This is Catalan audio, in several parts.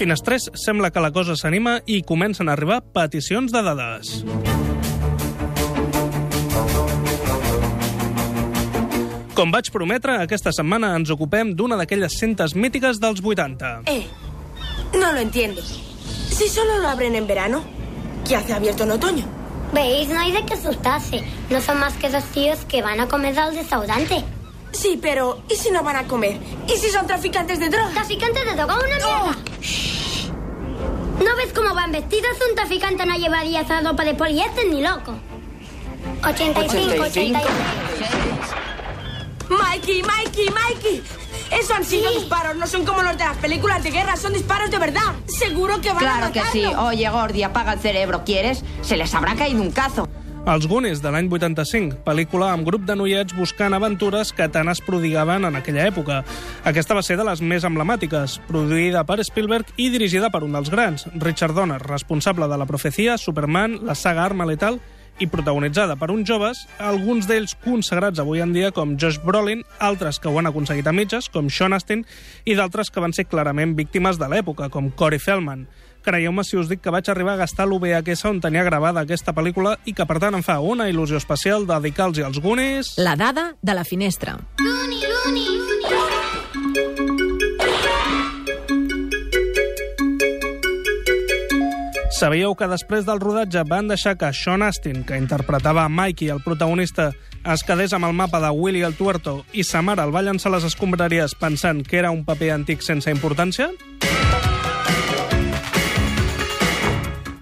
Finestrés sembla que la cosa s'anima i comencen a arribar peticions de dades. Com vaig prometre, aquesta setmana ens ocupem d'una d'aquelles cintes mítiques dels 80. Eh, no lo entiendo. Si solo lo abren en verano, ¿qué hace abierto en otoño? ¿Veis? No hay de qué asustarse. No son más que dos tíos que van a comer al desaudante. Sí, pero ¿y si no van a comer? ¿Y si son traficantes de drogas? ¿Traficantes de droga? ¡Una mierda! ¿No van vestidos? Un traficante no llevaría esa ropa de poliéster ni loco. 85, 86. Mikey, Mikey, Mikey. Eso han sido Sí. disparos, no son como los de las películas de guerra, son disparos de verdad. Seguro que van a Claro que sí. Oye, Gordi, apaga el cerebro, ¿quieres? Se les habrá caído un cazo. Els Goonies, de l'any 85, pel·lícula amb grup de noiets buscant aventures que tant es prodigaven en aquella època. Aquesta va ser de les més emblemàtiques, produïda per Spielberg i dirigida per un dels grans, Richard Donner, responsable de La Profecia, Superman, la saga Arma Letal i protagonitzada per uns joves, alguns d'ells consagrats avui en dia com Josh Brolin, altres que ho han aconseguit a mitges, com Sean Astin, i d'altres que van ser clarament víctimes de l'època, com Corey Feldman. Creieu-me si us dic que vaig arribar a gastar l'UVHS on tenia gravada aquesta pel·lícula i que, per tant, em fa una il·lusió especial dedicar-los als Goonies... La dada de la finestra. Looney, Looney. Sabíeu que després del rodatge van deixar que Sean Astin, que interpretava Mikey, el protagonista, es quedés amb el mapa de Willy el Tuerto i sa mare el va llançar a les escombraries pensant que era un paper antic sense importància?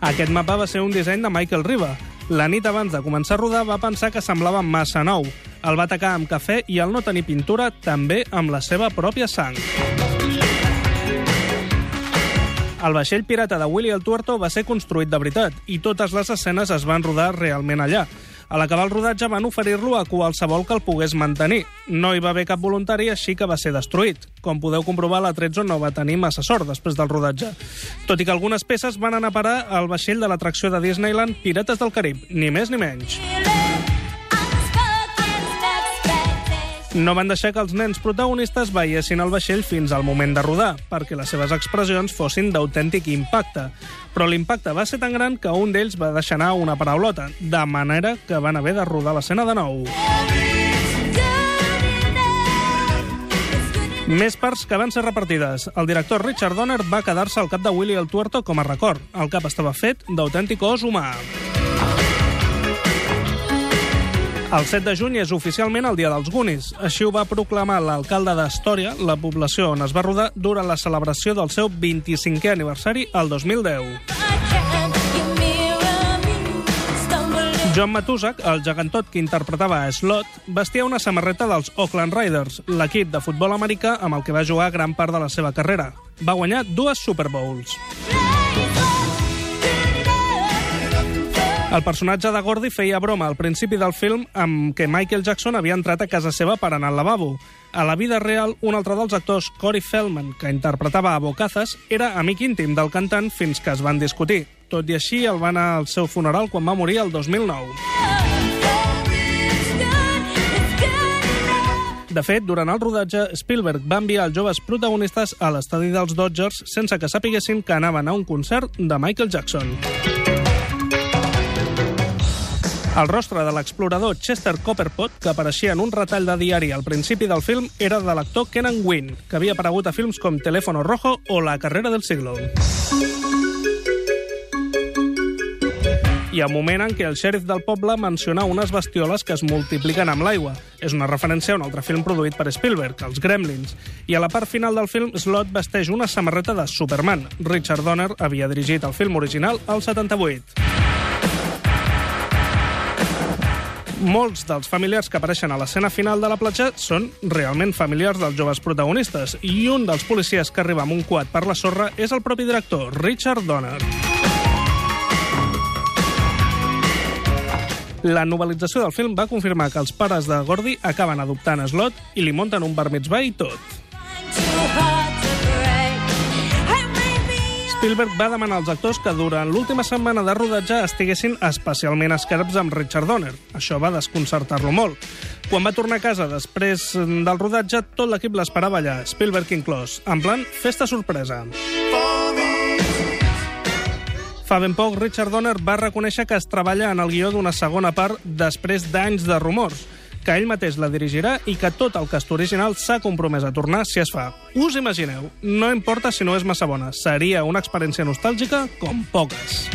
Aquest mapa va ser un disseny de Michael Riva. La nit abans de començar a rodar va pensar que semblava massa nou. El va atacar amb cafè i al no tenir pintura també amb la seva pròpia sang. El vaixell pirata de Willy el Tuerto va ser construït de veritat i totes les escenes es van rodar realment allà. A l'acabar el rodatge van oferir-lo a qualsevol que el pogués mantenir. No hi va haver cap voluntari, així que va ser destruït. Com podeu comprovar, la Trezzo no va tenir massa sort després del rodatge. Tot i que algunes peces van anar a parar al vaixell de l'atracció de Disneyland Pirates del Carib, ni més ni menys. No van deixar que els nens protagonistes veiessin el vaixell fins al moment de rodar, perquè les seves expressions fossin d'autèntic impacte. Però l'impacte va ser tan gran que un d'ells va deixar anar una paraulota, de manera que van haver de rodar l'escena de nou. Més parts que van ser repartides. El director Richard Donner va quedar-se al cap de Willy el Tuerto com a record. El cap estava fet d'autèntic os humà. El 7 de juny és oficialment el Dia dels Goonies. Així ho va proclamar l'alcalde d'Astòria, la població on es va rodar, durant la celebració del seu 25è aniversari el 2010. John Matusak, el gegantot que interpretava a Slot, vestia una samarreta dels Oakland Raiders, l'equip de futbol americà amb el que va jugar gran part de la seva carrera. Va guanyar dues Super Bowls. El personatge de Gordy feia broma al principi del film amb que Michael Jackson havia entrat a casa seva per anar al lavabo. A la vida real, un altre dels actors, Corey Feldman, que interpretava a Bocazas, era amic íntim del cantant fins que es van discutir. Tot i així, el va anar al seu funeral quan va morir el 2009. De fet, durant el rodatge, Spielberg va enviar els joves protagonistes a l'estadi dels Dodgers sense que sapiguessin que anaven a un concert de Michael Jackson. El rostre de l'explorador Chester Copperpot, que apareixia en un retall de diari al principi del film, era de l'actor Kenan Wynn, que havia aparegut a films com Teléfono Rojo o La carrera del siglo. Hi ha un moment en què el xèrif del poble menciona unes bestioles que es multipliquen amb l'aigua. És una referència a un altre film produït per Spielberg, Els Gremlins. I a la part final del film, Slot vesteix una samarreta de Superman. Richard Donner havia dirigit el film original al 78. Molts dels familiars que apareixen a l'escena final de la platja són realment familiars dels joves protagonistes i un dels policies que arriba amb un quad per la sorra és el propi director, Richard Donner. La novel·lització del film va confirmar que els pares de Gordy acaben adoptant Slot i li munten un bar mitzvah i tot. Spielberg va demanar als actors que durant l'última setmana de rodatge estiguessin especialment esquerps amb Richard Donner. Això va desconcertar-lo molt. Quan va tornar a casa després del rodatge, tot l'equip l'esperava allà, Spielberg inclòs, en plan festa sorpresa. Fa ben poc, Richard Donner va reconèixer que es treballa en el guió d'una segona part després d'anys de rumors, que ell mateix la dirigirà i que tot el cast original s'ha compromès a tornar si es fa. Us imagineu, no importa si no és massa bona, seria una experiència nostàlgica com poques.